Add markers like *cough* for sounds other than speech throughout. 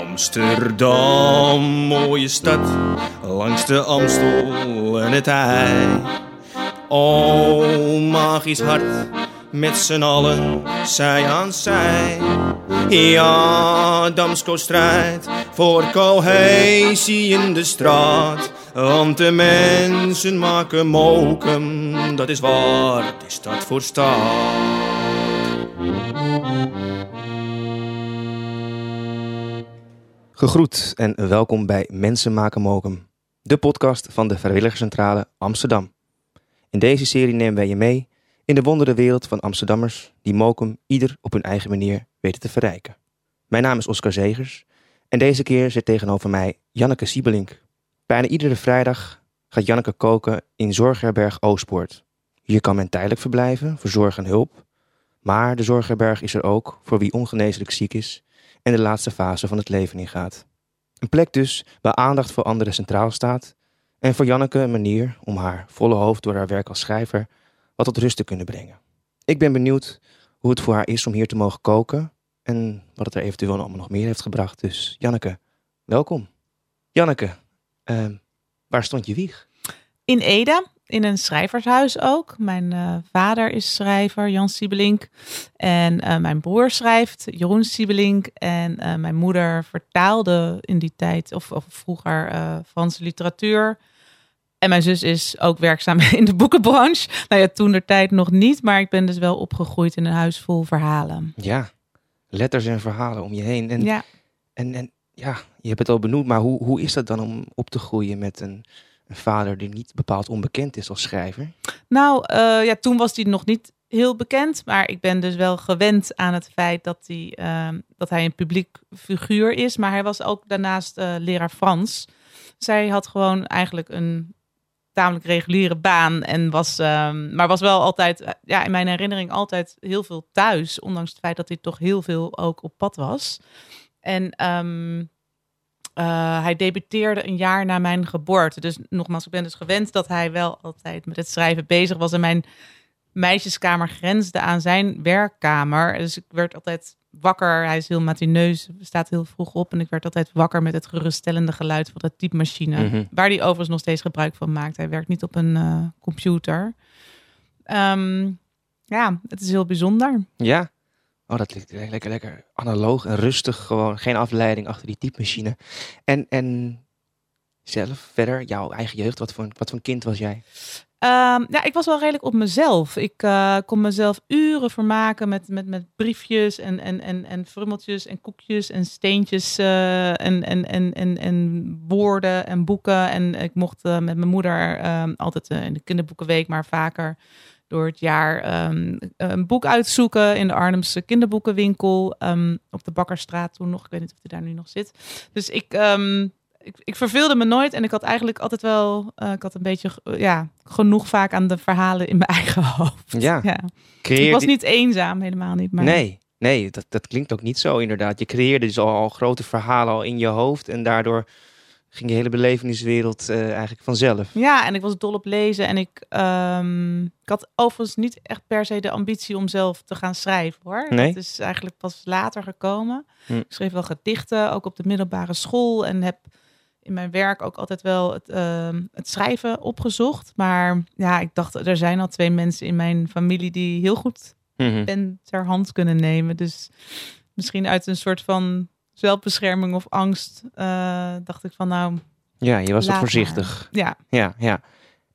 Amsterdam, mooie stad, langs de Amstel en het IJ. Oh, magisch hart, met z'n allen, zij aan zij. Ja, Damsko strijdt voor cohesie in de straat. Want de mensen maken mokum, dat is waar die stad voor staat. Gegroet en welkom bij Mensen maken mokum, de podcast van de Vrijwilligerscentrale Amsterdam. In deze serie nemen wij je mee in de wondere wereld van Amsterdammers die mokum ieder op hun eigen manier weten te verrijken. Mijn naam is Oscar Zegers en deze keer zit tegenover mij Janneke Siebelink. Bijna iedere vrijdag gaat Janneke koken in Zorgherberg Oostpoort. Hier kan men tijdelijk verblijven voor zorg en hulp, maar de Zorgherberg is er ook voor wie ongeneeslijk ziek is en de laatste fase van het leven ingaat. Een plek dus waar aandacht voor anderen centraal staat en voor Janneke een manier om haar volle hoofd door haar werk als schrijver wat tot rust te kunnen brengen. Ik ben benieuwd hoe het voor haar is om hier te mogen koken en wat het er eventueel allemaal nog meer heeft gebracht. Dus Janneke, welkom. Janneke, uh, waar stond je wieg? In Ede, in een schrijvershuis ook. Mijn uh, vader is schrijver, Jan Siebelink. En uh, mijn broer schrijft, Jeroen Siebelink. En uh, mijn moeder vertaalde in die tijd, of, of vroeger, Franse literatuur. En mijn zus is ook werkzaam *laughs* in de boekenbranche. Nou ja, toen de tijd nog niet, maar ik ben dus wel opgegroeid in een huis vol verhalen. Ja, letters en verhalen om je heen. En, ja. En, en ja, je hebt het al benoemd, maar hoe, hoe is dat dan om op te groeien met een, een vader die niet bepaald onbekend is als schrijver? Nou, uh, ja, toen was hij nog niet heel bekend, maar ik ben dus wel gewend aan het feit dat hij, uh, dat hij een publiek figuur is. Maar hij was ook daarnaast uh, leraar Frans. Zij had gewoon eigenlijk een tamelijk reguliere baan en was, um, maar was wel altijd, ja, in mijn herinnering altijd heel veel thuis, ondanks het feit dat hij toch heel veel ook op pad was. En um, uh, hij debuteerde een jaar na mijn geboorte. Dus nogmaals, ik ben dus gewend dat hij wel altijd met het schrijven bezig was. En mijn meisjeskamer grensde aan zijn werkkamer. Dus ik werd altijd wakker. Hij is heel matineus, staat heel vroeg op. En ik werd altijd wakker met het geruststellende geluid van de typemachine. Mm -hmm. Waar hij overigens nog steeds gebruik van maakt. Hij werkt niet op een uh, computer. Um, ja, het is heel bijzonder. Ja, Oh, dat ligt lekker, lekker analoog en rustig. Gewoon geen afleiding achter die typemachine. En, en zelf verder, jouw eigen jeugd, wat voor, wat voor kind was jij? Um, ja, ik was wel redelijk op mezelf. Ik uh, kon mezelf uren vermaken met, met, met briefjes en, en, en, en frummeltjes en koekjes en steentjes uh, en, en, en, en, en woorden en boeken. En ik mocht uh, met mijn moeder altijd in de kinderboekenweek, maar vaker door het jaar um, een boek uitzoeken in de Arnhemse kinderboekenwinkel um, op de Bakkerstraat toen nog. Ik weet niet of hij daar nu nog zit. Dus ik, um, ik, ik, verveelde me nooit en ik had eigenlijk altijd wel, uh, ik had een beetje ja, genoeg vaak aan de verhalen in mijn *laughs* eigen hoofd. Ja. ja. Ik was niet eenzaam, helemaal niet. Maar... Nee, nee, dat, dat klinkt ook niet zo inderdaad. Je creëerde dus al, al grote verhalen al in je hoofd en daardoor ging je hele beleveniswereld uh, eigenlijk vanzelf. Ja, en ik was dol op lezen. En ik, um, ik had overigens niet echt per se de ambitie om zelf te gaan schrijven hoor. Nee? Dat is eigenlijk pas later gekomen. Hm. Ik schreef wel gedichten, ook op de middelbare school. En heb in mijn werk ook altijd wel het, uh, het schrijven opgezocht. Maar ja, ik dacht, er zijn al twee mensen in mijn familie die heel goed mm -hmm. pen ter hand kunnen nemen. Dus misschien uit een soort van zelfbescherming of angst, uh, dacht ik van nou. Ja, je was wat voorzichtig. Ja. Ja, ja.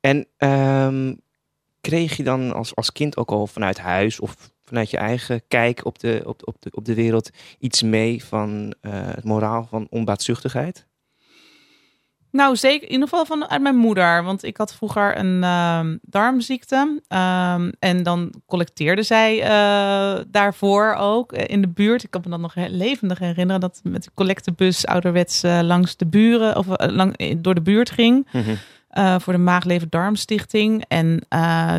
En um, kreeg je dan als, als kind ook al vanuit huis of vanuit je eigen kijk op de, op, op de, op de wereld iets mee van uh, het moraal van onbaatzuchtigheid? Nou, zeker in ieder geval vanuit mijn moeder. Want ik had vroeger een uh, darmziekte. Um, en dan collecteerde zij uh, daarvoor ook in de buurt. Ik kan me dan nog levendig herinneren dat met de collectebus ouderwets uh, langs de buren of lang, door de buurt ging. Mm -hmm. voor de Maagleven Darmstichting. En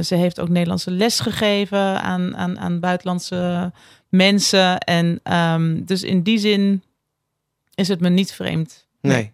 ze heeft ook Nederlandse les gegeven aan, aan, aan buitenlandse mensen. En um, dus in die zin is het me niet vreemd. Nee.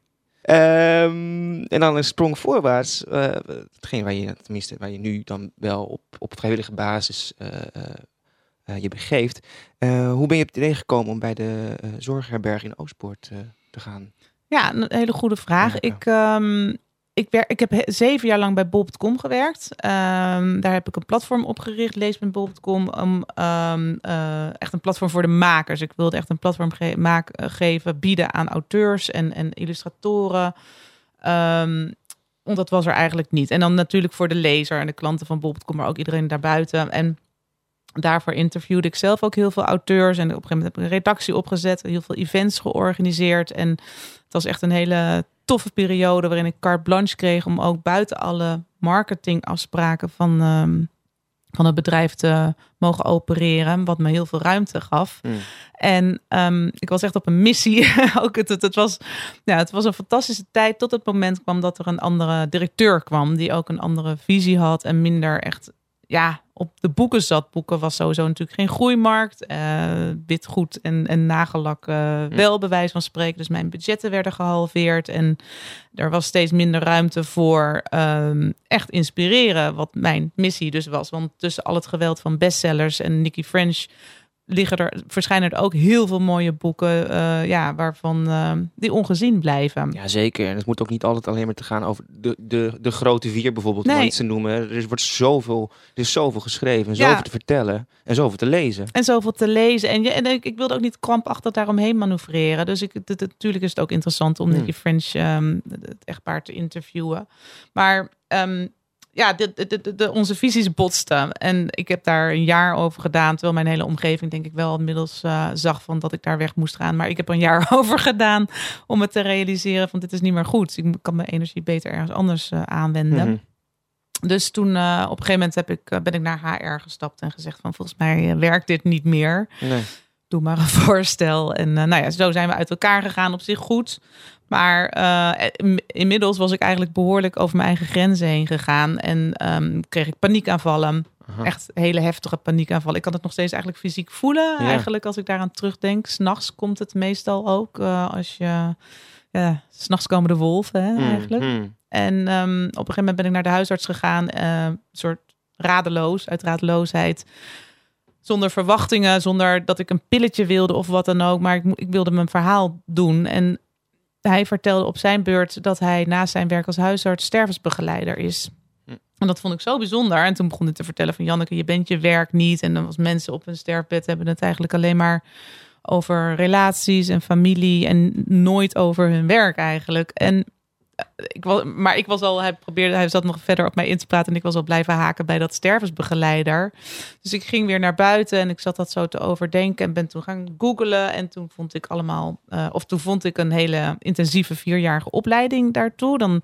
Um, en dan een sprong voorwaarts. Uh, hetgeen waar je, tenminste, waar je nu dan wel op, op vrijwillige basis uh, je begeeft. hoe ben je op het idee gekomen om bij de zorgherberg in Oostpoort te gaan? Ja, een hele goede vraag. Ik, um, ik, werk, ik heb zeven jaar lang bij bol.com gewerkt. Um, daar heb ik een platform opgericht, lees met bol.com, om um, uh, echt een platform voor de makers. Ik wilde echt een platform ge uh, geven, bieden aan auteurs en, en illustratoren. Um, dat was er eigenlijk niet. En dan natuurlijk voor de lezer en de klanten van bol.com, maar ook iedereen daarbuiten. En daarvoor interviewde ik zelf ook heel veel auteurs. En op een gegeven moment heb ik een redactie opgezet, heel veel events georganiseerd. En het was echt een hele toffe periode waarin ik carte blanche kreeg om ook buiten alle marketingafspraken van, um, van het bedrijf te mogen opereren, wat me heel veel ruimte gaf. Mm. En um, ik was echt op een missie. *laughs* ook het, het, het, was, ja, het was een fantastische tijd tot het moment kwam dat er een andere directeur kwam, die ook een andere visie had en minder echt ja, op de boeken zat. Boeken was sowieso natuurlijk geen groeimarkt. Uh, witgoed en, en nagellak uh, wel, bewijs van spreken. Dus mijn budgetten werden gehalveerd. En er was steeds minder ruimte voor um, echt inspireren. Wat mijn missie dus was. Want tussen al het geweld van bestsellers en Nicky French liggen er, verschijnen er ook heel veel mooie boeken uh, ja, waarvan uh, die ongezien blijven. Ja, zeker. En het moet ook niet altijd alleen maar te gaan over de, de, de grote vier bijvoorbeeld, nee. om iets te noemen. Er wordt zoveel, er is zoveel geschreven, zoveel ja. te vertellen en zoveel te lezen. En zoveel te lezen. En, ja, en ik, ik wilde ook niet krampachtig daaromheen manoeuvreren. Dus ik, het, natuurlijk is het ook interessant om hmm. Nicky French, um, het echtpaar, te interviewen. Maar... Um, ja, de, de, de, onze visies botsten. En ik heb daar een jaar over gedaan. Terwijl mijn hele omgeving, denk ik, wel inmiddels uh, zag van dat ik daar weg moest gaan. Maar ik heb een jaar *laughs* over gedaan om het te realiseren van dit is niet meer goed. Ik kan mijn energie beter ergens anders uh, aanwenden. Mm -hmm. Dus toen uh, op een gegeven moment heb ik, ben ik naar HR gestapt en gezegd van volgens mij werkt dit niet meer. Nee. Doe maar een *laughs* voorstel. En nou ja, zo zijn we uit elkaar gegaan op zich goed. Maar uh, inmiddels was ik eigenlijk behoorlijk over mijn eigen grenzen heen gegaan. En um, kreeg ik paniekaanvallen. Aha. Echt hele heftige paniekaanvallen. Ik kan het nog steeds eigenlijk fysiek voelen. Ja. Eigenlijk als ik daaraan terugdenk. S'nachts komt het meestal ook. Uh, als je... Ja, s'nachts komen de wolven hè, mm, eigenlijk. Mm. En um, op een gegeven moment ben ik naar de huisarts gegaan. Uh, een soort radeloos, uit radeloosheid zonder verwachtingen, zonder dat ik een pilletje wilde of wat dan ook. Maar ik, ik wilde mijn verhaal doen. En hij vertelde op zijn beurt dat hij naast zijn werk als huisarts stervensbegeleider is. Hm. En dat vond ik zo bijzonder. En toen begon hij te vertellen van Janneke, je bent je werk niet. En dan was mensen op hun sterfbed hebben het eigenlijk alleen maar over relaties en familie en nooit over hun werk eigenlijk. En ik was, maar ik was al, hij probeerde, hij zat nog verder op mij in te praten en ik was al blijven haken bij dat stervensbegeleider. Dus ik ging weer naar buiten en ik zat dat zo te overdenken en ben toen gaan googlen en toen vond ik allemaal, uh, of toen vond ik een hele intensieve vierjarige opleiding daartoe. Dan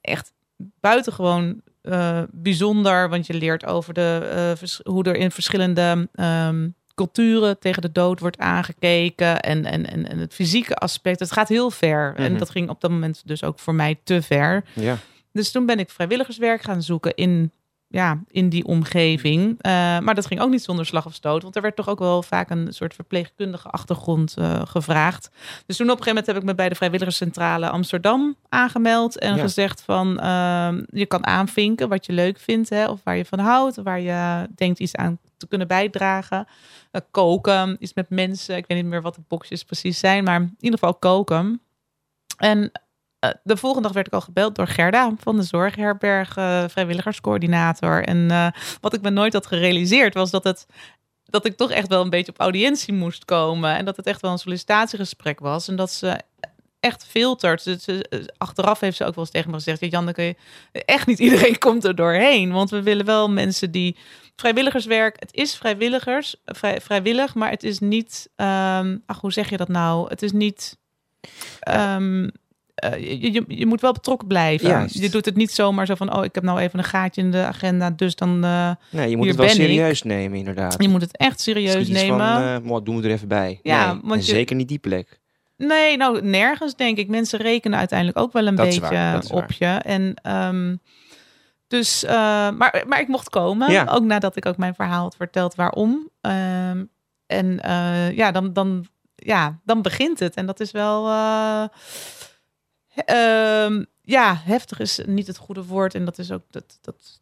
echt buitengewoon uh, bijzonder, want je leert over de, uh, hoe er in verschillende um, culturen tegen de dood wordt aangekeken en, en, en, en het fysieke aspect. Het gaat heel ver. Mm -hmm. En Mhm. dat ging op dat moment dus ook voor mij te ver. Ja. Dus toen ben ik vrijwilligerswerk gaan zoeken in, ja, in die omgeving. Uh, maar dat ging ook niet zonder slag of stoot. Want er werd toch ook wel vaak een soort verpleegkundige achtergrond uh, gevraagd. Dus toen op een gegeven moment heb ik me bij de Vrijwilligerscentrale Amsterdam aangemeld. En Ja. gezegd van uh, je kan aanvinken wat je leuk vindt. Hè, of waar je van houdt. Waar je denkt iets aan te kunnen bijdragen. Uh, koken, iets met mensen. Ik weet niet meer wat de boxjes precies zijn. Maar in ieder geval koken. En de volgende dag werd ik al gebeld door Gerda van de Zorgherberg, vrijwilligerscoördinator. En uh, wat ik me nooit had gerealiseerd was dat het dat ik toch echt wel een beetje op audiëntie moest komen. En dat het echt wel een sollicitatiegesprek was. En dat ze echt filtert. Dus, achteraf heeft ze ook wel eens tegen me gezegd: ja, Janneke, echt niet iedereen *laughs* komt er doorheen. Want we willen wel mensen die. Vrijwilligerswerk, het is vrijwilligers, vrij, vrijwillig, maar het is niet. Um, ach, hoe zeg je dat nou? Het is niet. Uh, je, je, je, moet wel betrokken blijven. Juist. Je doet het niet zomaar zo van, oh, ik heb nou even een gaatje in de agenda, dus dan. Uh, nee, je moet het wel serieus ik. nemen, inderdaad. Je moet het echt serieus nemen. Van, uh, doen we er even bij. Ja, nee, want je, zeker niet die plek. Nee, nou nergens denk ik. Mensen rekenen uiteindelijk ook wel een dat beetje op je. En um, dus, uh, maar, maar ik mocht komen. Ja. Ook nadat ik ook mijn verhaal had verteld waarom. Um, en uh, ja, dan, dan, ja, dan begint het. En dat is wel. Uh, um, ja, heftig is niet het goede woord. En dat is ook dat. dat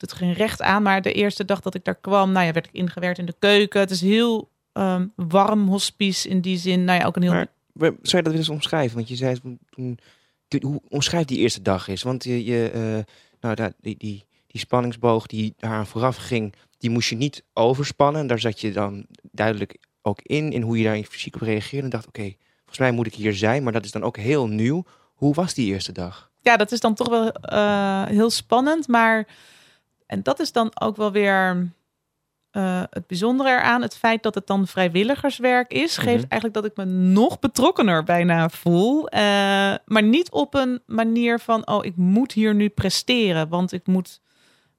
het ging recht aan. Maar de eerste dag dat ik daar kwam, nou ja, werd ik ingewerkt in de keuken. Het is heel ehm, warm hospice in die zin. Nou ja, ook een heel... Maar- Zou je dat willen eens omschrijven? Want je zei toen, hoe omschrijf die eerste dag is. Want je, je eh, nou, daar, die, die, die spanningsboog die daaraan vooraf ging, die moest je niet overspannen. Daar zat je dan duidelijk ook in, in hoe je daar fysiek op reageerde. En dacht, oké, volgens mij moet ik hier zijn, maar dat is dan ook heel nieuw. Hoe was die eerste dag? ja, dat is dan toch wel eh, heel spannend. Maar, en dat is dan ook wel weer eh, het bijzondere eraan. Het feit dat het dan vrijwilligerswerk is, Mhm. geeft eigenlijk dat ik me nog betrokkener bijna voel. Eh, maar niet op een manier van, oh, ik moet hier nu presteren, want ik moet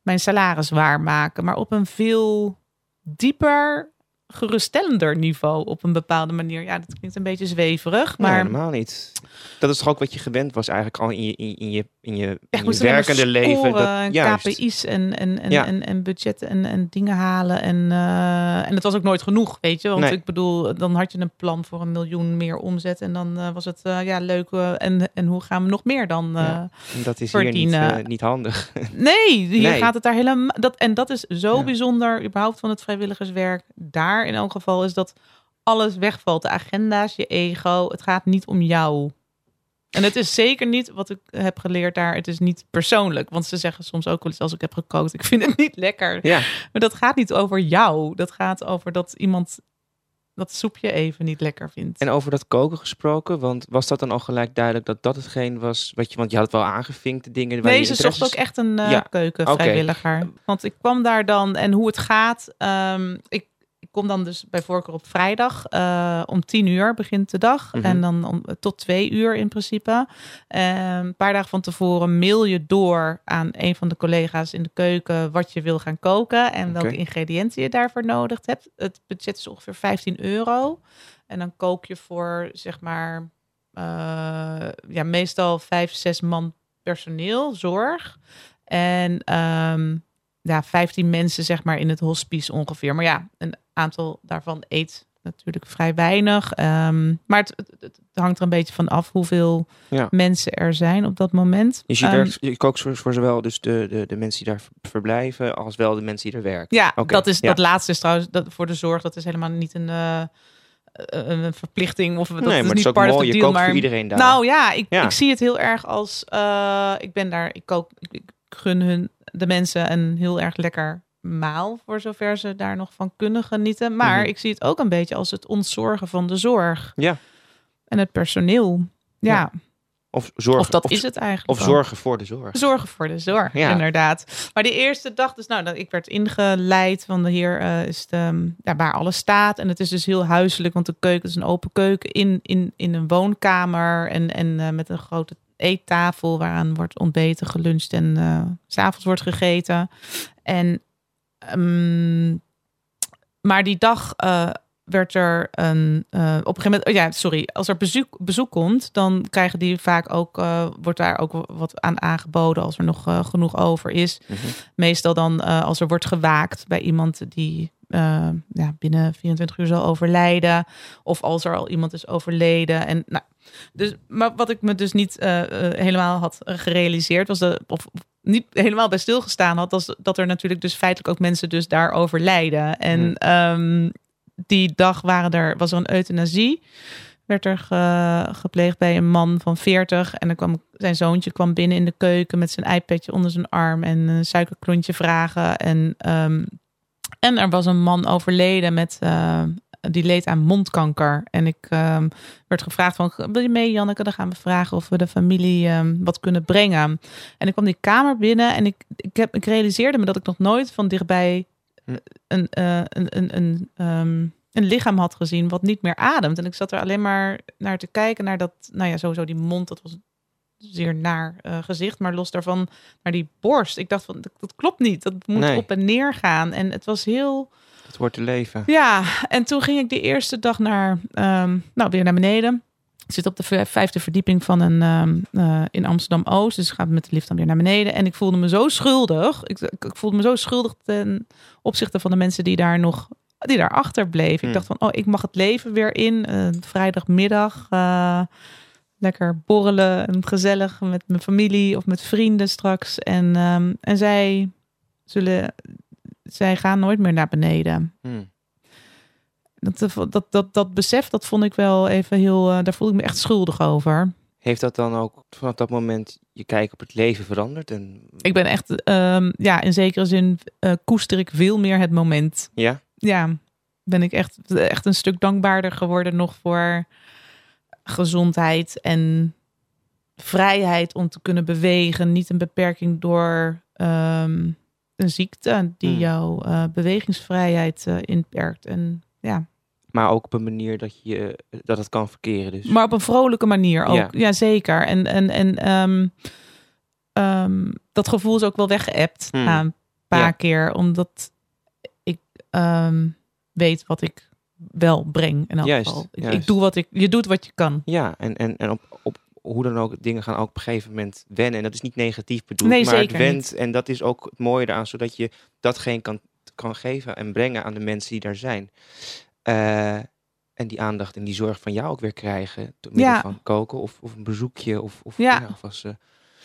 mijn salaris waarmaken. Maar op een veel dieper, geruststellender niveau op een bepaalde manier. Ja, dat klinkt een beetje zweverig, Maar helemaal niet. Dat is toch ook wat je gewend was eigenlijk al in je, in, in je, in je, in je werkende leven. scoren Dat, en juist. KPI's en, en, en, Ja. en, en budgetten en, en dingen halen. En, eh, en het was ook nooit genoeg, weet je. Want Nee. ik bedoel, dan had je een plan voor een miljoen meer omzet. En dan eh, was het, eh, ja, leuk. eh, en, en hoe gaan we nog meer dan eh, Ja. Dat is hier niet, verdienen. eh, niet handig. *laughs* Nee, hier Nee. gaat het daar helemaal. Dat, en dat is zo Ja. bijzonder, überhaupt van het vrijwilligerswerk. Daar in elk geval is dat alles wegvalt. De agenda's, je ego. Het gaat niet om jou. En het is zeker niet wat ik heb geleerd daar. Het is niet persoonlijk. Want ze zeggen soms ook wel eens als ik heb gekookt. Ik vind het niet lekker. ja, Maar dat gaat niet over jou. Dat gaat over dat iemand dat soepje even niet lekker vindt. En over dat koken gesproken, want was dat dan al gelijk duidelijk dat dat hetgeen was wat je, want je had het wel aangevinkt, de dingen waar Nee, je ze zocht ook echt een eh, Ja, keukenvrijwilliger. Want ik kwam daar dan en hoe het gaat. ehm, ik kom dan dus bij voorkeur op vrijdag eh, om tien uur begint de dag. Mhm. En dan om, tot twee uur in principe. Ehm, een paar dagen van tevoren mail je door aan een van de collega's in de keuken wat je wil gaan koken. En welke ingrediënten je daarvoor nodig hebt. Het budget is ongeveer 15 euro. En dan kook je voor zeg maar eh, ja, meestal vijf, zes man personeel, zorg. En ehm, ja, 15 mensen zeg maar in het hospice ongeveer. Maar ja, een aantal daarvan eet natuurlijk vrij weinig. Ehm, maar het, het, het hangt er een beetje van af hoeveel Ja. mensen er zijn op dat moment. Dus je, werkt, je kookt voor, voor zowel dus de, de, de mensen die daar verblijven, als wel de mensen die er werken. Ja, dat, is, ja. dat laatste is trouwens dat, voor de zorg. Dat is helemaal niet een, eh, een verplichting. Of dat nee, is maar niet part of mooi. the deal. maar voor iedereen daar. Nou ja ik, Ja. ik zie het heel erg als eh, ik ben daar, ik kook, ik, ik gun hun de mensen een heel erg lekker maal voor zover ze daar nog van kunnen genieten. Maar Mhm. ik zie het ook een beetje als het ontzorgen van de zorg Ja. en het personeel. Ja, Ja. of zorgen, of dat of, is het eigenlijk. Of zorgen voor de zorg. Zorgen voor de zorg, Ja. inderdaad. Maar die eerste dag, dus nou, dat ik werd ingeleid van de heer eh, is de, ja, waar alles staat. En het is dus heel huiselijk, want de keuken is een open keuken in, in, in een woonkamer. En, en eh, met een grote eettafel waaraan wordt ontbeten, geluncht en eh, s s'avonds wordt gegeten. En, ehm, maar die dag eh, werd er een, eh, op een gegeven moment, oh ja, sorry, als er bezoek, bezoek komt, dan krijgen die vaak ook, eh, wordt daar ook wat aan aangeboden als er nog genoeg over is. Mhm. Meestal dan als er wordt gewaakt bij iemand die ja, binnen 24 uur zal overlijden. Of als er al iemand is overleden. En, nou, dus, maar wat ik me dus niet helemaal had gerealiseerd was dat, of niet helemaal bij stilgestaan had, dat er natuurlijk dus feitelijk ook mensen dus daar overlijden. En Hmm. ehm, die dag waren er, was er een euthanasie. Werd er ge- gepleegd bij een man van 40. En dan kwam zijn zoontje kwam binnen in de keuken met zijn iPadje onder zijn arm en een suikerklontje vragen. En, ehm, en er was een man overleden met eh, die leed aan mondkanker. En ik ehm, werd gevraagd van wil je mee Janneke? Dan gaan we vragen of we de familie ehm, wat kunnen brengen. En ik kwam die kamer binnen en ik, ik, heb, ik realiseerde me dat ik nog nooit van dichtbij een, eh, een, een, een, ehm, een lichaam had gezien wat niet meer ademt. En ik zat er alleen maar naar te kijken, naar dat, nou ja, sowieso die mond, dat was een zeer naar eh, gezicht, maar los daarvan naar die borst. Ik dacht van, dat, dat klopt niet, dat moet Nee. op en neer gaan. En het was heel, Het hoort te leven. ja, en toen ging ik de eerste dag naar, ehm, nou, weer naar beneden. Ik zit op de vijfde verdieping van een ehm, eh, in Amsterdam Oost. Dus ik ga met de lift dan weer naar beneden. En ik voelde me zo schuldig. Ik, ik, ik voelde me zo schuldig ten opzichte van de mensen die daar nog die daar achter bleven. Hmm. Ik dacht van, oh, ik mag het leven weer in. Eh, vrijdagmiddag. eh, lekker borrelen en gezellig met mijn familie of met vrienden straks. En, ehm, en zij zullen, zij gaan nooit meer naar beneden. Hmm. Dat, dat, dat, dat besef, dat vond ik wel even heel, uh, daar voelde ik me echt schuldig over. Heeft dat dan ook vanaf dat moment je kijk op het leven veranderd? En... Ik ben echt, um, ja, in zekere zin uh, koester ik veel meer het moment. Ja? Ja, ben ik echt, echt een stuk dankbaarder geworden nog voor gezondheid en vrijheid om te kunnen bewegen. Niet een beperking door um, een ziekte die Hmm. jouw uh, bewegingsvrijheid uh, inperkt. En ja, Maar ook op een manier dat, je, dat het kan verkeren. Dus. maar op een vrolijke manier ook. Ja. Ja, zeker. En, en, en um, um, dat gevoel is ook wel weggeëpt Hmm. na een paar Ja. keer. Omdat ik um, weet wat ik wel breng. In elk Juist, geval. Ik, juist. ik doe wat ik, je doet wat je kan. Ja, en, en, en op, op hoe dan ook, dingen gaan ook op een gegeven moment wennen. En dat is niet negatief bedoeld, Nee, maar het went. En dat is ook het mooie eraan, zodat je datgene kan, kan geven en brengen aan de mensen die daar zijn. Uh, en die aandacht en die zorg van jou ook weer krijgen. Door middel Ja. van koken of, of een bezoekje. Of, of, Ja. ja, of als, uh,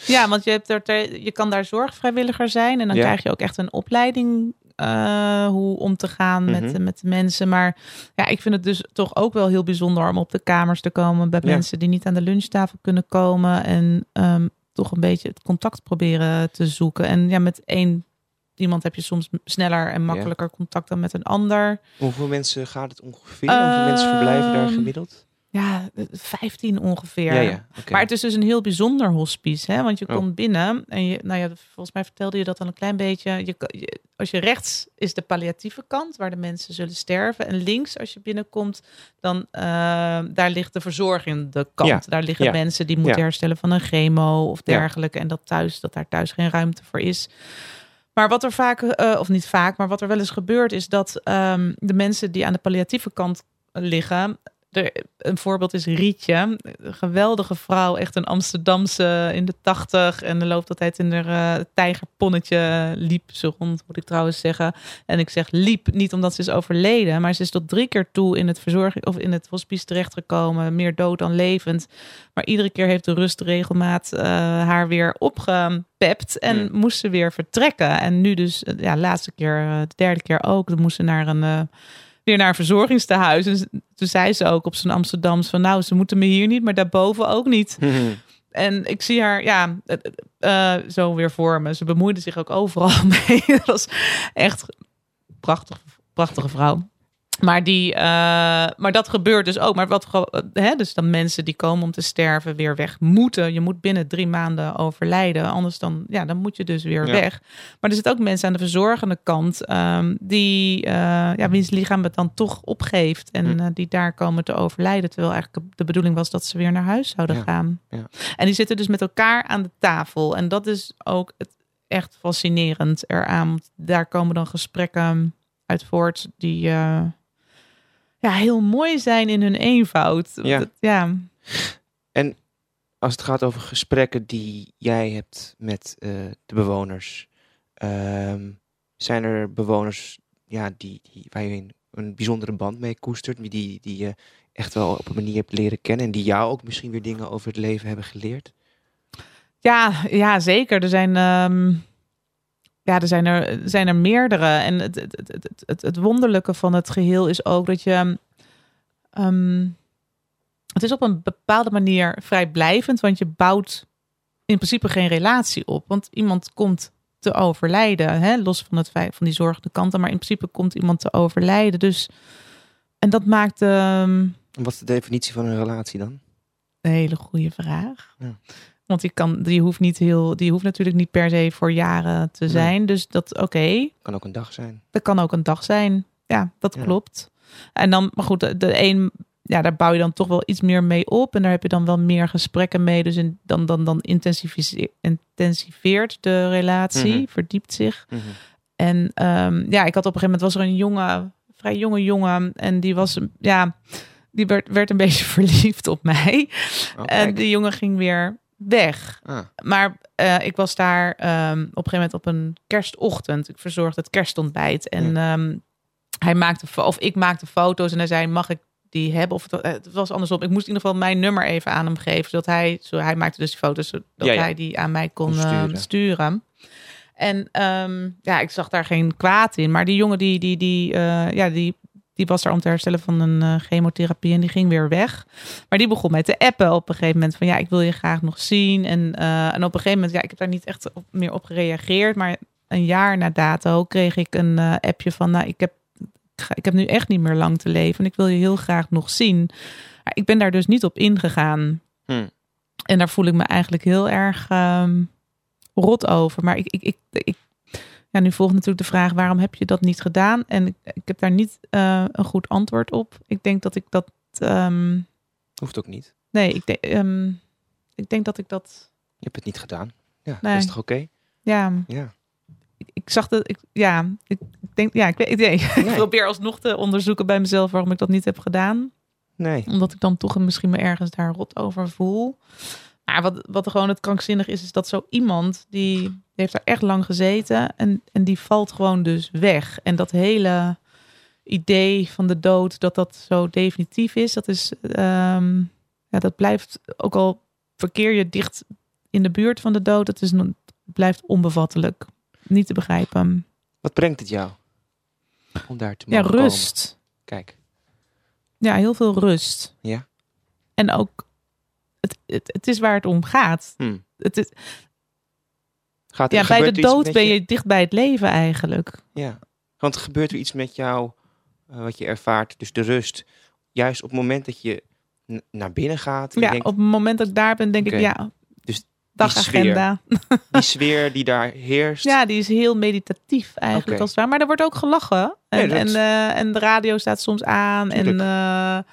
Ja, want je, hebt er je kan daar zorgvrijwilliger zijn. En dan Ja. krijg je ook echt een opleiding uh, hoe om te gaan met, Mhm. met de mensen. Maar ja, ik vind het dus toch ook wel heel bijzonder om op de kamers te komen bij Ja. mensen die niet aan de lunchtafel kunnen komen. En um, toch een beetje het contact proberen te zoeken. En ja, met één iemand heb je soms sneller en makkelijker contact dan met een ander. hoeveel mensen gaat het ongeveer? hoeveel mensen verblijven daar Ehm, gemiddeld? Ja, 15 ongeveer. Ja, ja. oké. Maar het is dus een heel bijzonder hospice, hè? Want je Oh. komt binnen en je, nou ja, volgens mij vertelde je dat al een klein beetje. Je, als je rechts is de palliatieve kant, waar de mensen zullen sterven, en links als je binnenkomt, dan uh, daar ligt de verzorgende kant. Ja. Daar liggen mensen die moeten herstellen van een chemo of dergelijke, en dat thuis, dat daar thuis geen ruimte voor is. Maar wat er vaak, uh, of niet vaak, maar wat er wel eens gebeurt, is dat um, de mensen die aan de palliatieve kant liggen, er, een voorbeeld is Rietje. Een geweldige vrouw, echt een Amsterdamse in de tachtig. En de loopt altijd in haar uh, tijgerponnetje. Liep ze rond, moet ik trouwens zeggen. En ik zeg liep, niet omdat ze is overleden. Maar ze is tot drie keer toe in het verzorging of in het hospice terechtgekomen. Meer dood dan levend. Maar iedere keer heeft de rustregelmaat uh, haar weer opgepept. En Hmm. moest ze weer vertrekken. En nu dus, uh, ja, laatste keer, de derde keer ook. Dan moest ze naar een weer naar een verzorgingstehuis. En toen zei ze ook op zijn Amsterdams van nou, ze moeten me hier niet, maar daarboven ook niet. En ik zie haar, ja, uh, zo weer voor me. Ze bemoeide zich ook overal *laughs* mee. Dat was echt prachtig, prachtige vrouw. Maar, die, uh, maar dat gebeurt dus ook. Maar wat, hè, dus dan mensen die komen om te sterven weer weg moeten. Je moet binnen drie maanden overlijden. Anders dan, ja, dan moet je dus weer Ja. weg. Maar er zitten ook mensen aan de verzorgende kant. Um, die, uh, ja, wiens lichaam het dan toch opgeeft. En Hm. uh, die daar komen te overlijden. Terwijl eigenlijk de bedoeling was dat ze weer naar huis zouden Ja. gaan. Ja. En die zitten dus met elkaar aan de tafel. En dat is ook het echt fascinerend eraan. Want Daar komen dan gesprekken uit voort die ja, heel mooi zijn in hun eenvoud. Ja. Dat- ja. En als het gaat over gesprekken die jij hebt met uh, de bewoners, ehm, zijn er bewoners ja, die, die, waar je een, een bijzondere band mee koestert, die, die, die je echt wel op een manier hebt leren kennen en die jou ook misschien weer dingen over het leven hebben geleerd? Ja, ja, zeker. Er zijn, ehm, ja, er zijn, er, zijn er meerdere. En het, het, het, het, het, wonderlijke van het geheel is ook dat je. ehm, het is op een bepaalde manier vrijblijvend, want je bouwt in principe geen relatie op. Want iemand komt te overlijden, hè? los van, het feit van die zorgende kanten, maar in principe komt iemand te overlijden. Dus, en dat maakt. ehm, En Wat is de definitie van een relatie dan? een hele goede vraag. Ja. Want die, kan, die, hoeft niet heel, die hoeft natuurlijk niet per se voor jaren te Nee. zijn. Dus dat, oké, Kan ook een dag zijn. dat kan ook een dag zijn. Ja, dat Ja. klopt. En dan, maar goed, de, de een, ja, daar bouw je dan toch wel iets meer mee op. En daar heb je dan wel meer gesprekken mee. Dus in, dan, dan, dan intensiveert de relatie, Mhm. verdiept zich. Mhm. En ehm, ja, ik had op een gegeven moment was er een jonge, vrij jonge jongen. En die was, ja, die werd, werd een *laughs* beetje verliefd op mij. Oh, En die jongen ging weer weg. Ah, Maar eh, ik was daar ehm, op een gegeven moment op een kerstochtend. Ik verzorgde het kerstontbijt. En ehm, hij maakte, of ik maakte foto's en hij zei: Mag ik die hebben? Of het, het was andersom. Ik moest in ieder geval mijn nummer even aan hem geven. Zodat hij, zo, hij maakte dus die foto's, zodat Ja, ja. hij die aan mij kon Kon eh, sturen. En ehm, ja, ik zag daar geen kwaad in. Maar die jongen die, die, die, eh, ja, die, die was er om te herstellen van een uh, chemotherapie en die ging weer weg. Maar die begon mij te appen op een gegeven moment van ja, ik wil je graag nog zien. En, uh, en op een gegeven moment, ja, ik heb daar niet echt op, meer op gereageerd. Maar een jaar na dato kreeg ik een uh, appje van nou, ik heb, ik heb nu echt niet meer lang te leven. En ik wil je heel graag nog zien. Maar ik ben daar dus niet op ingegaan. Hmm. En daar voel ik me eigenlijk heel erg um, rot over. Maar ik, ik, ik, ik ja, nu volgt natuurlijk de vraag: waarom heb je dat niet gedaan? En ik, ik heb daar niet uh, een goed antwoord op. Ik denk dat ik dat. Um, Hoeft ook niet. Nee, ik, denk, um, ik denk dat ik dat. Je hebt het niet gedaan. Ja, Nee. dat is toch oké? Ja, Ja. ik, ik zag dat. Ik, ja, ik, denk. Ja, ik, weet, ik, nee. *laughs* ik probeer alsnog te onderzoeken bij mezelf waarom ik dat niet heb gedaan. Nee. Omdat ik dan toch misschien me ergens daar rot over voel. Maar wat, wat er gewoon het krankzinnig is, is dat zo iemand die, die heeft daar echt lang gezeten en, en die valt gewoon dus weg. En dat hele idee van de dood, dat dat zo definitief is, dat is, um, ja, dat blijft ook al verkeer je dicht in de buurt van de dood, dat is, blijft onbevattelijk, niet te begrijpen. Wat brengt het jou om daar te Ja, mogen rust. komen? Kijk. Ja, heel veel rust. Ja. En ook, het, het, het is waar het om gaat. Hm. Het is, Gaat er, ja, bij de dood ben je dicht bij het leven eigenlijk. Ja. Want gebeurt er iets met jou uh, wat je ervaart, dus de rust, juist op het moment dat je naar binnen gaat? Ja, denkt, op het moment dat ik daar ben, denk ik, ja, Dus dagagenda. *laughs* die sfeer die daar heerst. Ja, die is heel meditatief eigenlijk als het ware. Maar er wordt ook gelachen. En, Nee, dat- en, eh, en de radio staat soms aan. En Tuurlijk.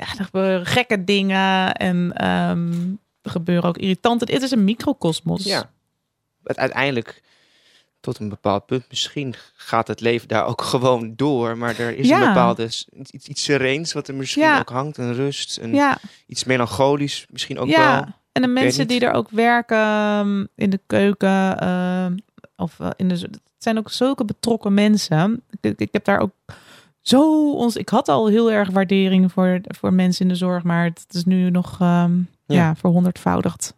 Eh, ja, er gebeuren gekke dingen. En ehm, er gebeuren ook irritante... Het is een microcosmos. Ja. Het uiteindelijk, tot een bepaald punt, misschien gaat het leven daar ook *laughs* gewoon door. Maar er is Ja. een bepaalde, iets, iets sereens wat er misschien Ja. ook hangt. Een rust, een, ja. iets melancholisch misschien ook ja. wel. En de mensen die er ook werken um, in de keuken um, of uh, in de, het zijn ook zulke betrokken mensen. Ik heb daar ook zo ons. Ik had al heel erg waardering voor, voor mensen in de zorg, maar het is nu nog um, ja. Ja. ja, verhonderdvoudigd.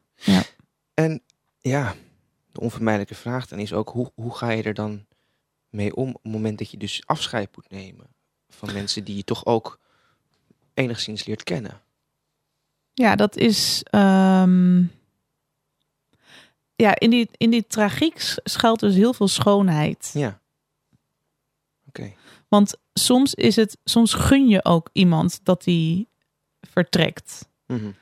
En ja, de onvermijdelijke vraag dan is ook, hoe, hoe ga je er dan mee om op het moment dat je dus afscheid moet nemen van mensen die je toch ook enigszins leert kennen? Ja, dat is. Um, ja, in die, in die tragiek schuilt dus heel veel schoonheid. Ja. Oké. Okay. Want soms is het, soms gun je ook iemand dat die vertrekt. Mm -hmm.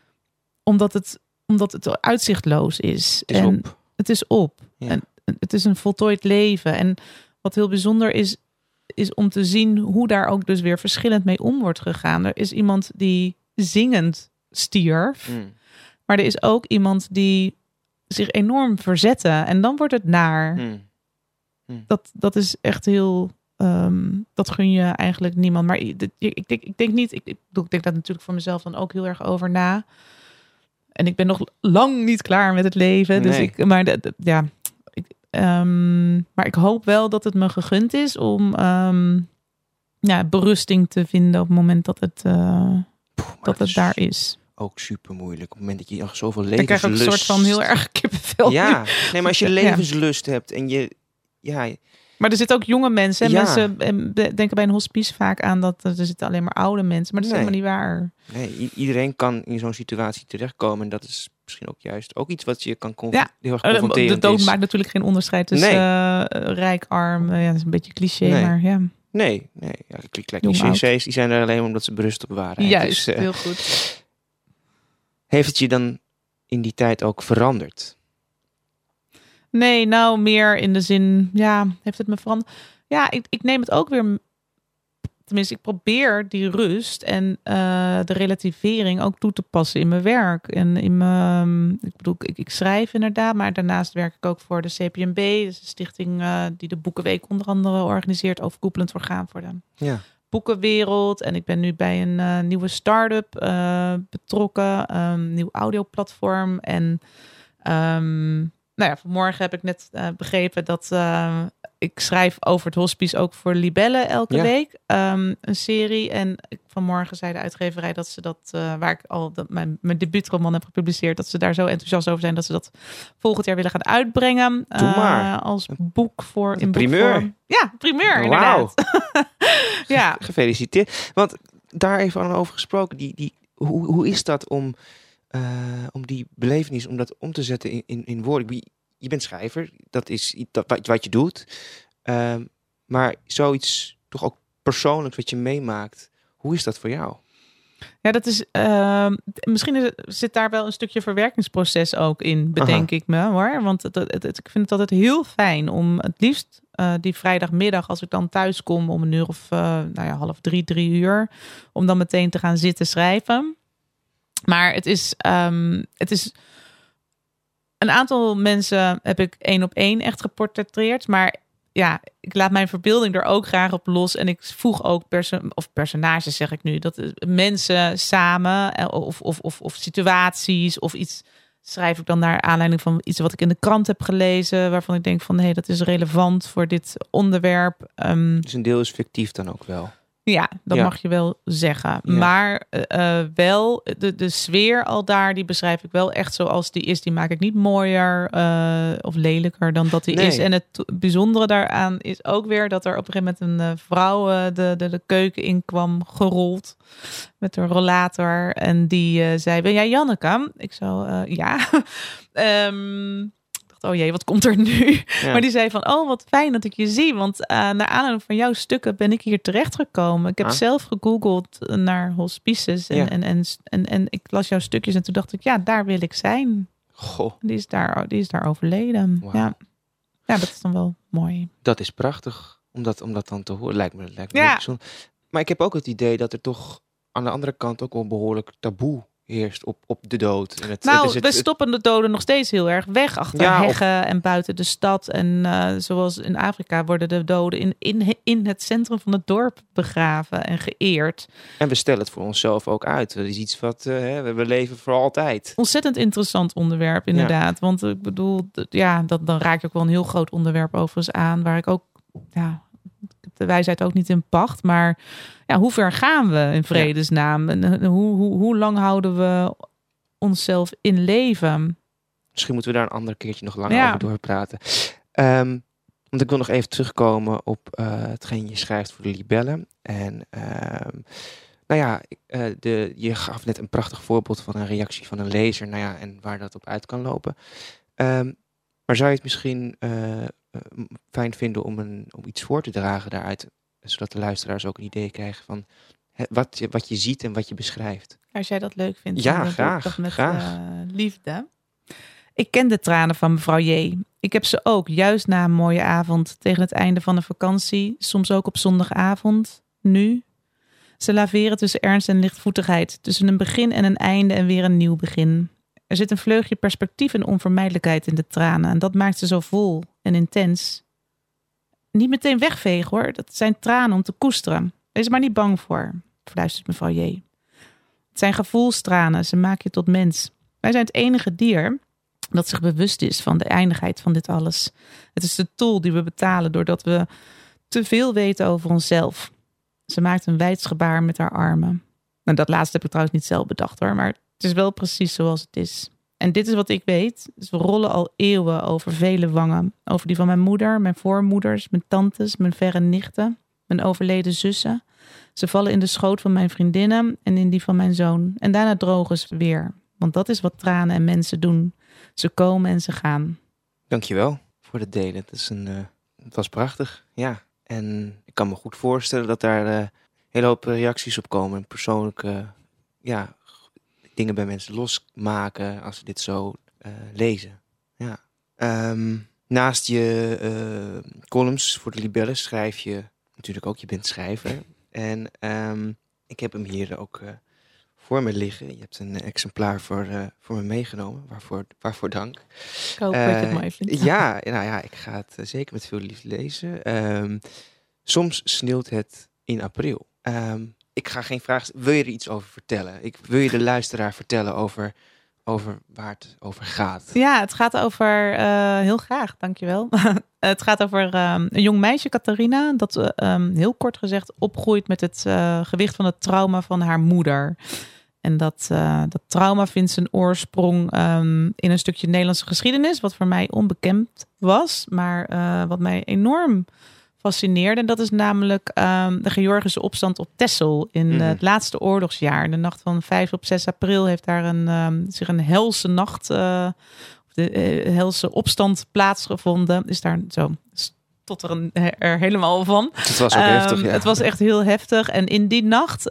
Omdat het, omdat het uitzichtloos is. Het is en op. Het is op. Ja. En het is een voltooid leven. En wat heel bijzonder is, is om te zien hoe daar ook dus weer verschillend mee om wordt gegaan. Er is iemand die zingend stierf. Mm. Maar er is ook iemand die zich enorm verzette. En dan wordt het naar. Mm. Mm. Dat, dat is echt heel. Um, dat gun je eigenlijk niemand. Maar ik, ik, denk, ik denk niet. Ik, ik, ik denk dat natuurlijk voor mezelf dan ook heel erg over na. En ik ben nog lang niet klaar met het leven. Dus Nee. ik, maar de, de- ja, ik, um, maar ik hoop wel dat het me gegund is om um, ja, berusting te vinden op het moment dat het, uh, Poeh, maar dat het is daar is. Ook super moeilijk. Op het moment dat je nog zoveel Ik krijg ook een levenslust... soort van heel erg kippenvel. Ja, nee, maar als je *laughs* Ja. levenslust hebt en je... Ja, Maar er zitten ook jonge mensen. En Ja. Mensen denken bij een hospice vaak aan dat er zitten alleen maar oude mensen. Maar dat is Nee. helemaal niet waar. nee, iedereen kan in zo'n situatie terechtkomen. En dat is misschien ook juist ook iets wat je kan Ja. heel erg Eh, De, dood is. maakt natuurlijk geen onderscheid tussen Nee. eh, rijk, arm. Eh, ja, dat is een beetje cliché, Nee. maar ja. Nee, nee. Ja, clichés die zijn er alleen omdat ze berust op waarheid. Juist, Dus, eh, heel goed. heeft het je dan in die tijd ook veranderd? Nee, nou meer in de zin, ja, heeft het me veranderd? Ja, ik, ik neem het ook weer, tenminste, ik probeer die rust en eh, de relativering ook toe te passen in mijn werk. En in mijn, ik bedoel, ik, ik schrijf inderdaad, maar daarnaast werk ik ook voor de CPMB, dus een stichting eh, die de Boekenweek onder andere organiseert, overkoepelend orgaan voor de Ja. boekenwereld. En ik ben nu bij een eh, nieuwe start-up betrokken, een nieuw audioplatform. En ehm, nou ja, vanmorgen heb ik net eh, begrepen dat eh, ik schrijf over het hospice ook voor Libelle elke Ja. week. Ehm, een serie. En vanmorgen zei de uitgeverij dat ze dat, eh, waar ik al dat mijn, mijn debuutroman heb gepubliceerd, dat ze daar zo enthousiast over zijn dat ze dat volgend jaar willen gaan uitbrengen. Als boek voor Een in primeur. boekvorm. Ja, primeur Wauw. inderdaad. *laughs* ja. Gefeliciteerd. Want daar even aan over gesproken. Die, die, hoe, hoe is dat om, eh, om die belevenis, om dat om te zetten in, in, in woorden? Je bent schrijver, dat is iets dat, wat, wat je doet. Ehm, maar zoiets toch ook persoonlijks wat je meemaakt. Hoe is dat voor jou? Ja, dat is. ehm, misschien is zit daar wel een stukje verwerkingsproces ook in, bedenk ik me hoor. Want het, het, het- ik vind het altijd heel fijn om het liefst eh, die vrijdagmiddag, als ik dan thuis kom om een uur of eh, nou ja, half drie, drie uur, om dan meteen te gaan zitten schrijven. Maar het is, ehm, het is. Een aantal mensen heb ik één op één echt geportretteerd. Maar ja, ik laat mijn verbeelding er ook graag op los. En ik voeg ook of personages, zeg ik nu. Dat mensen samen eh, of, of, of, of situaties of iets schrijf ik dan naar aanleiding van iets wat ik in de krant heb gelezen. Waarvan ik denk van hé, hey, dat is relevant voor dit onderwerp. Ehm, Dus een deel is fictief dan ook wel. Ja, dat Ja. mag je wel zeggen. Ja. Maar eh, eh, wel, de, de sfeer al daar, die beschrijf ik wel echt zoals die is. Die maak ik niet mooier eh, of lelijker dan dat die Nee. is. En het bijzondere daaraan is ook weer dat er op een gegeven moment een vrouw de, de, de keuken in kwam gerold met een rollator. En die zei, ben jij Janneke? Ik zo, eh, ja. Ik *laughs* dacht, oh jee, wat komt er nu? Ja. Maar die zei van, oh wat fijn dat ik je zie. Want eh, naar aanleiding van jouw stukken ben ik hier terechtgekomen. Ik heb Ah. zelf gegoogeld naar hospices en, Ja. en, en, en, en ik las jouw stukjes en toen dacht ik, ja, daar wil ik zijn. Goh, Die is daar, die is daar overleden. Ja. ja, dat is dan wel mooi. dat is prachtig. Om dat, om dat dan te horen, lijkt me, lijkt me Ja. Maar ik heb ook het idee dat er toch aan de andere kant ook wel behoorlijk taboe heerst op, op de dood. En het, Nou, het is het- we stoppen de doden nog steeds heel erg weg achter Ja, heggen en buiten de stad. En eh, zoals in Afrika worden de doden in, in, in het centrum van het dorp begraven en geëerd. En we stellen het voor onszelf ook uit. Dat is iets wat eh, hè, we- leven voor altijd. Ontzettend interessant onderwerp, inderdaad. Want ik bedoel, ja, dat, dan raak je ook wel een heel groot onderwerp overigens aan. Waar ik ook, ja, ik de wijsheid ook niet in pacht. Maar ja, hoe ver gaan we in vredesnaam? En eh, hoe, hoe, hoe lang houden we onszelf in leven? Misschien moeten we daar een ander keertje nog langer Ja. over doorpraten. Ehm, want ik wil nog even terugkomen op eh, hetgeen je schrijft voor de libellen. En ehm, nou ja, eh, de, je gaf net een prachtig voorbeeld van een reactie van een lezer. Nou ja, en waar dat op uit kan lopen. Ehm, maar zou je het misschien eh, fijn vinden om, een, om iets voor te dragen daaruit? Zodat de luisteraars ook een idee krijgen van wat, je, wat je ziet en wat je beschrijft. Als jij dat leuk vindt, Ja, graag, dat met graag. eh, liefde. Ik ken de tranen van mevrouw J. Ik heb ze ook juist na een mooie avond, tegen het einde van de vakantie, soms ook op zondagavond, nu. Ze laveren tussen ernst en lichtvoetigheid, tussen een begin en een einde en weer een nieuw begin. Er zit een vleugje perspectief en onvermijdelijkheid in de tranen en dat maakt ze zo vol en intens. Niet meteen wegvegen hoor, dat zijn tranen om te koesteren. Wees er maar niet bang voor, fluistert mevrouw J. Het zijn gevoelstranen, ze maken je tot mens. Wij zijn het enige dier dat zich bewust is van de eindigheid van dit alles. Het is de tol die we betalen doordat we te veel weten over onszelf. Ze maakt een wijdsgebaar met haar armen. Nou, dat laatste heb ik trouwens niet zelf bedacht hoor, maar het is wel precies zoals het is. En dit is wat ik weet. Dus we rollen al eeuwen over vele wangen. Over die van mijn moeder, mijn voormoeders, mijn tantes, mijn verre nichten, mijn overleden zussen. Ze vallen in de schoot van mijn vriendinnen en in die van mijn zoon. En daarna drogen ze weer. Want dat is wat tranen en mensen doen. Ze komen en ze gaan. Dankjewel voor het delen. Het, is een, eh, het was prachtig, ja. En ik kan me goed voorstellen dat daar eh, een hele hoop reacties op komen. En persoonlijke ja, dingen bij mensen losmaken als ze dit zo eh, lezen. Ja. Ehm, naast je eh, columns voor de Libellen schrijf je natuurlijk ook, je bent schrijver. En ehm, ik heb hem hier ook eh, voor me liggen. Je hebt een exemplaar voor, eh, voor me meegenomen, waarvoor, waarvoor dank. Ik hoop dat je het mooi vindt. Ja, nou ja, ik ga het zeker met veel liefde lezen. Ehm, soms sneeuwt het in april. Ehm, ik ga geen vraag. Wil je er iets over vertellen? Ik, wil je de luisteraar vertellen over over waar het over gaat. Ja, het gaat over, uh, heel graag, dankjewel. *laughs* het gaat over um, een jong meisje, Catharina, dat um, heel kort gezegd opgroeit met het uh, gewicht van het trauma van haar moeder. En dat, dat trauma vindt zijn oorsprong um, in een stukje Nederlandse geschiedenis, wat voor mij onbekend was, maar wat mij enorm fascineerde. En dat is namelijk um, de Georgische opstand op Texel in mm -hmm. het laatste oorlogsjaar. De nacht van 5 op 6 april heeft daar een, um, zich een helse nacht, uh, de uh, helse opstand plaatsgevonden. Is daar zo tot er, een, er helemaal van. Het was ook um, heftig, ja. Het was echt heel heftig. En in die nacht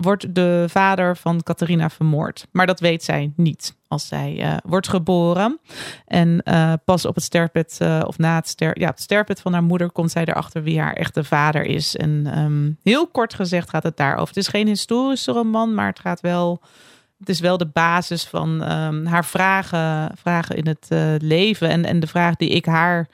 wordt de vader van Catharina vermoord. Maar dat weet zij niet als zij uh, wordt geboren. En uh, pas op het sterfbed, uh, of na het, ster ja, het sterfbed van haar moeder, komt zij erachter wie haar echte vader is. En um, heel kort gezegd gaat het daarover. Het is geen historische roman, maar het gaat wel. Het is wel de basis van um, haar vragen, vragen in het leven. En, en de vraag die ik haar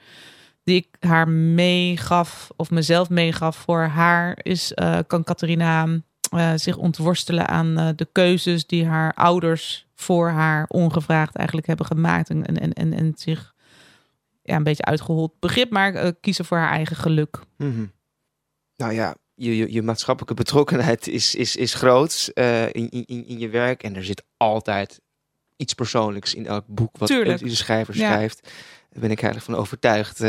die ik haar meegaf, of mezelf meegaf voor haar, is: kan Catharina uh, zich ontworstelen aan uh, de keuzes die haar ouders voor haar ongevraagd eigenlijk hebben gemaakt. En, en, en, en zich ja, een beetje uitgehold begrip, maar uh, kiezen voor haar eigen geluk. Mm -hmm. Nou ja, je, je, je, maatschappelijke betrokkenheid is, is, is groot in, in, in je werk. En er zit altijd iets persoonlijks in elk boek wat de schrijver ja. schrijft. Daar ben ik eigenlijk van overtuigd.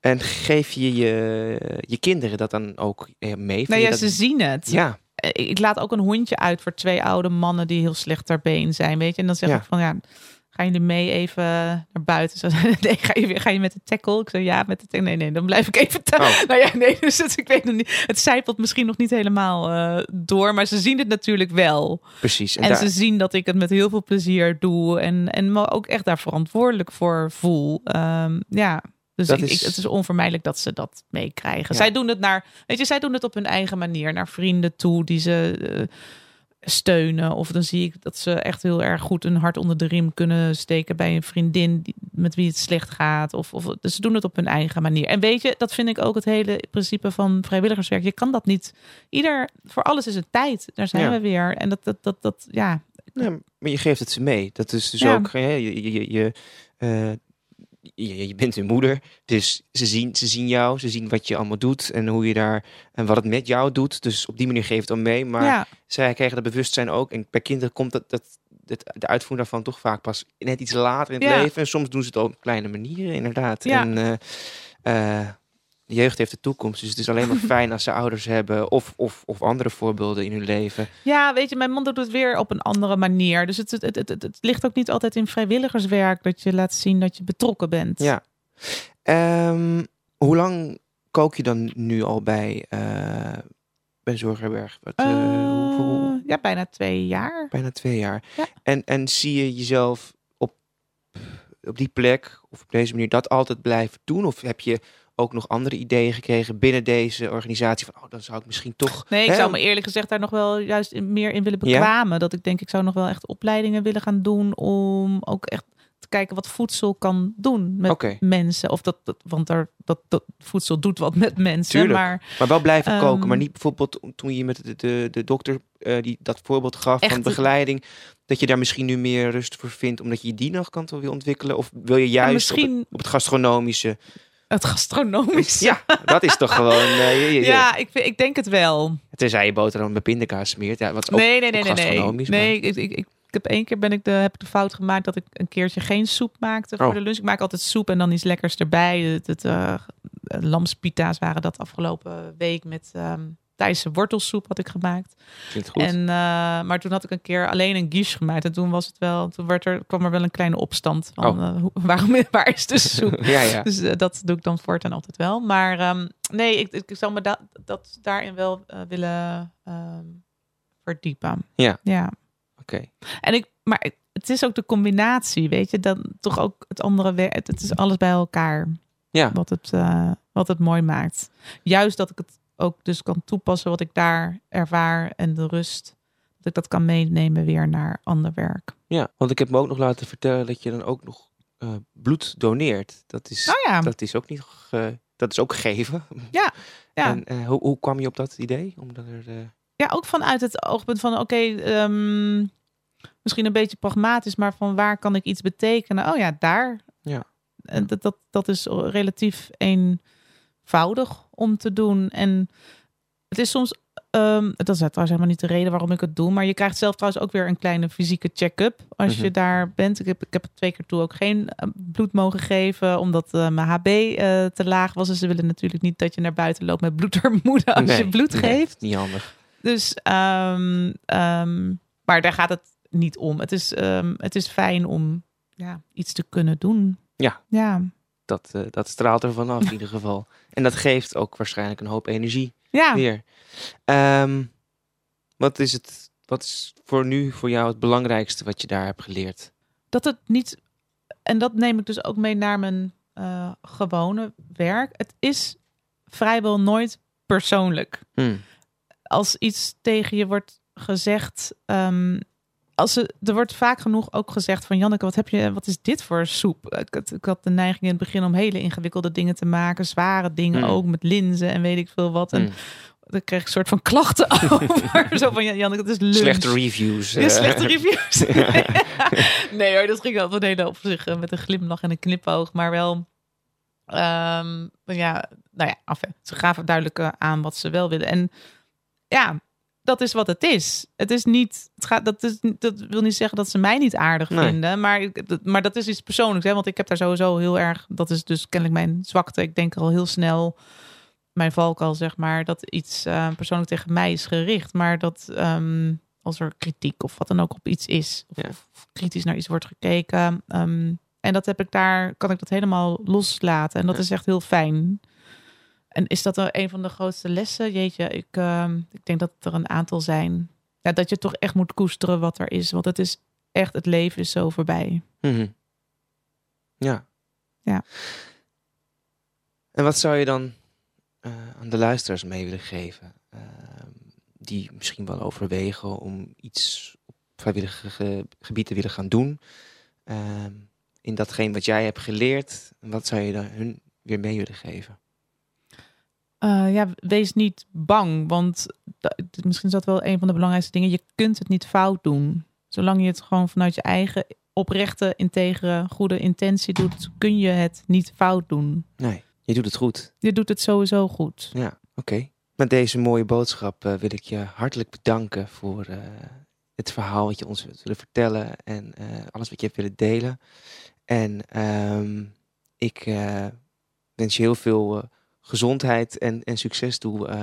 en geef je, je je kinderen dat dan ook mee? Nou ja, dat... ze zien het. Ja ik laat ook een hondje uit voor twee oude mannen die heel slecht ter been zijn, weet je. En dan zeg ja. ik van, ja, ga je mee even naar buiten? Zo, *laughs* nee, ga je, weer, ga je met de tackle? Ik zeg, ja, met de tackle. Nee, nee, dan blijf ik even thuis. Oh. Nou ja, nee, *laughs* dus het, ik weet nog niet. Het zijpelt misschien nog niet helemaal uh, door, maar ze zien het natuurlijk wel. Precies. En, en daar... ze zien dat ik het met heel veel plezier doe en, en me ook echt daar verantwoordelijk voor voel. Um, ja, dus ik, is... Ik, het is onvermijdelijk dat ze dat meekrijgen. Ja. Zij doen het naar, weet je, zij doen het op hun eigen manier, naar vrienden toe die ze uh, steunen. Of dan zie ik dat ze echt heel erg goed een hart onder de riem kunnen steken bij een vriendin die, met wie het slecht gaat. Of, of dus ze doen het op hun eigen manier. En weet je, dat vind ik ook het hele principe van vrijwilligerswerk. Je kan dat niet. Ieder voor alles is een tijd. Daar zijn ja. we weer. En dat, dat, dat, dat ja. ja. Maar je geeft het ze mee. Dat is dus ook. Je, je, je, uh, je, je, bent hun moeder, dus ze zien, ze zien jou, ze zien wat je allemaal doet en hoe je daar en wat het met jou doet. Dus op die manier geeft het dan mee. Maar ja. zij krijgen dat bewustzijn ook. En bij kinderen komt dat, dat, dat, de uitvoering daarvan toch vaak pas net iets later in het ja. leven. En soms doen ze het op kleine manieren, inderdaad. Ja. En uh, uh, de jeugd heeft de toekomst. Dus het is alleen maar *laughs* fijn als ze ouders hebben of, of, of andere voorbeelden in hun leven. Ja, weet je, mijn man doet het weer op een andere manier. Dus het, het, het, het, het ligt ook niet altijd in vrijwilligerswerk dat je laat zien dat je betrokken bent. Ja. Um, hoe lang kook je dan nu al bij, uh, bij Zorgerberg? Wat, uh, hoe, hoe... Ja, bijna twee jaar. Bijna twee jaar. Ja. En, en zie je jezelf op, op die plek of op deze manier dat altijd blijven doen? Of heb je ook nog andere ideeën gekregen binnen deze organisatie? Van, oh, dan zou ik misschien toch... Nee, ik hè? zou me eerlijk gezegd daar nog wel juist meer in willen bekwamen. Ja? Dat ik denk, ik zou nog wel echt opleidingen willen gaan doen om ook echt te kijken wat voedsel kan doen met okay. mensen. Of dat, dat want er, dat, dat voedsel doet wat met mensen. Tuurlijk. Maar, maar wel blijven um, koken. Maar niet bijvoorbeeld toen je met de, de, de dokter uh, die dat voorbeeld gaf van begeleiding. Dat je daar misschien nu meer rust voor vindt. Omdat je die nog kan wil ontwikkelen. Of wil je juist misschien... op, het, op het gastronomische... Het gastronomisch. Ja, dat is toch gewoon. Uh, je, je, ja, ik, ik denk het wel. Tenzij je boterham met pindakaas smeert. Ja, wat ook, nee, nee, nee, nee. gastronomisch. Nee, nee ik, ik, ik, heb één keer ben ik de, heb ik de fout gemaakt dat ik een keertje geen soep maakte voor Oh. de lunch. Ik maak altijd soep en dan iets lekkers erbij. Het, het uh, lamspita's waren dat afgelopen week met um, Thaise wortelsoep had ik gemaakt. Klinkt goed. En, uh, maar toen had ik een keer alleen een guiche gemaakt. En toen was het wel, toen werd er, kwam er wel een kleine opstand van Oh. uh, hoe, *laughs* waarom, waar is de soep? *laughs* ja, ja. Dus uh, dat doe ik dan voortaan altijd wel. Maar um, nee, ik, ik zou me da dat daarin wel willen um, verdiepen. Ja. Ja. Oké. Okay. En ik, maar het is ook de combinatie, weet je, dan toch ook het andere werk. Het is alles bij elkaar. Ja. Wat het, uh, wat het mooi maakt. Juist dat ik het ook dus kan toepassen wat ik daar ervaar en de rust. Dat ik dat kan meenemen weer naar ander werk. Ja, want ik heb me ook nog laten vertellen dat je dan ook nog uh, bloed doneert. Dat is, oh ja. dat is ook niet. Dat is ook geven. Ja. *laughs* ja. En uh, hoe, hoe kwam je op dat idee? Omdat er, Ja, ook vanuit het oogpunt van oké, okay, um, misschien een beetje pragmatisch, maar van waar kan ik iets betekenen? Oh ja, daar. Ja. En dat, dat, dat is relatief eenvoudig om te doen. En het is soms, um, dat is trouwens helemaal niet de reden waarom ik het doe, maar je krijgt zelf trouwens ook weer een kleine fysieke check-up als je Mhm. daar bent. Ik heb, ik heb het twee keer toe ook geen eh, bloed mogen geven, omdat eh, mijn HB eh, te laag was. En ze willen natuurlijk niet dat je naar buiten loopt met bloedarmoede als je bloed nee, geeft. Niet handig. Dus, ehm, ehm, maar daar gaat het niet om. Het is, ehm, het is fijn om ja, iets te kunnen doen. Ja. Ja. Dat, eh, dat straalt er vanaf in ieder geval. *laughs* En dat geeft ook waarschijnlijk een hoop energie Ja. weer. Ehm, wat is het? Wat is voor nu voor jou het belangrijkste wat je daar hebt geleerd? Dat het niet, en dat neem ik dus ook mee naar mijn eh, gewone werk. Het is vrijwel nooit persoonlijk. Hm. Als iets tegen je wordt gezegd. ehm, als ze, er wordt vaak genoeg ook gezegd van Janneke, wat heb je, wat is dit voor soep? Ik had, ik had de neiging in het begin om hele ingewikkelde dingen te maken, zware dingen Mm. ook met linzen en weet ik veel wat. En Hm. dan kreeg ik een soort van klachten *laughs* over. Zo van ja, Janneke, het is lunch. Slechte reviews. Ja, eh. slechte reviews. *laughs* *laughs* nee hoor, dat ging wel van hele op zich eh, met een glimlach en een knipoog. Maar wel, ehm, ja, nou ja, af, ze gaven duidelijk eh, aan wat ze wel willen. En ja, dat is wat het is. Het is niet, het gaat, dat, is, dat wil niet zeggen dat ze mij niet aardig Nee. vinden. Maar, maar dat is iets persoonlijks. Hè? Want ik heb daar sowieso heel erg, dat is dus kennelijk mijn zwakte. Ik denk al heel snel, mijn valkuil zeg maar, dat iets eh, persoonlijk tegen mij is gericht. Maar dat ehm, als er kritiek of wat dan ook op iets is, of, Ja. of kritisch naar iets wordt gekeken. ehm, en dat heb ik daar, kan ik dat helemaal loslaten. En dat Ja. is echt heel fijn. En is dat er een van de grootste lessen? Jeetje, ik, ehm, ik denk dat er een aantal zijn. Ja, dat je toch echt moet koesteren wat er is. Want het is echt, het leven is zo voorbij. Mhm. Ja. Ja. En wat zou je dan eh, aan de luisteraars mee willen geven? Ehm, die misschien wel overwegen om iets op vrijwillige ge- gebied te willen gaan doen. Ehm, in datgene wat jij hebt geleerd, wat zou je dan hun weer mee willen geven? Eh, ja, wees niet bang. Want misschien is dat wel een van de belangrijkste dingen. Je kunt het niet fout doen. Zolang je het gewoon vanuit je eigen oprechte, integere, goede intentie doet, kun je het niet fout doen. Nee, je doet het goed. Je doet het sowieso goed. Ja, oké. Met deze mooie boodschap eh, wil ik je hartelijk bedanken voor eh, het verhaal wat je ons wilt willen vertellen en alles wat je hebt willen delen. En ehm, ik wens je heel veel gezondheid en, en succes toe eh,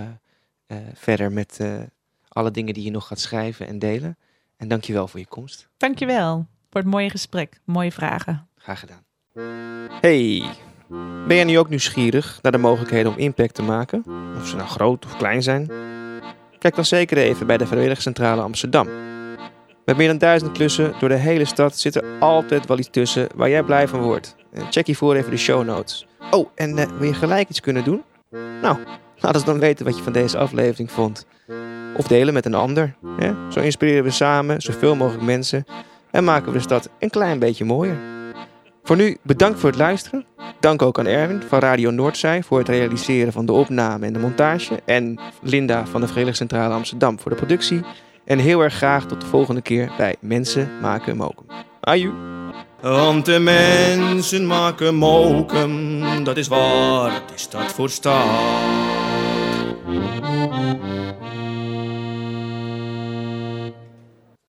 eh, verder met eh, alle dingen die je nog gaat schrijven en delen. En dank je wel voor je komst. Dankjewel voor het mooie gesprek. Mooie vragen. Graag gedaan. Hey, ben jij nu ook nieuwsgierig naar de mogelijkheden om impact te maken? Of ze nou groot of klein zijn? Kijk dan zeker even bij de Vrijwilligerscentrale Amsterdam. Met meer dan duizend klussen door de hele stad zit er altijd wel iets tussen waar jij blij van wordt. Eh, Check hiervoor even de show notes. Oh, en eh, wil je gelijk iets kunnen doen? Nou, laat ons dan weten wat je van deze aflevering vond. Of delen met een ander. Hè? Zo inspireren we samen zoveel mogelijk mensen en maken we de stad een klein beetje mooier. Voor nu bedankt voor het luisteren. Dank ook aan Erwin van Radio Noordzij voor het realiseren van de opname en de montage. En Linda van de Vrijwilligerscentrale Amsterdam voor de productie. En heel erg graag tot de volgende keer bij Mensen Maken Mokum. Aju. Want de mensen maken mokum, dat is waar, het is dat voor staat.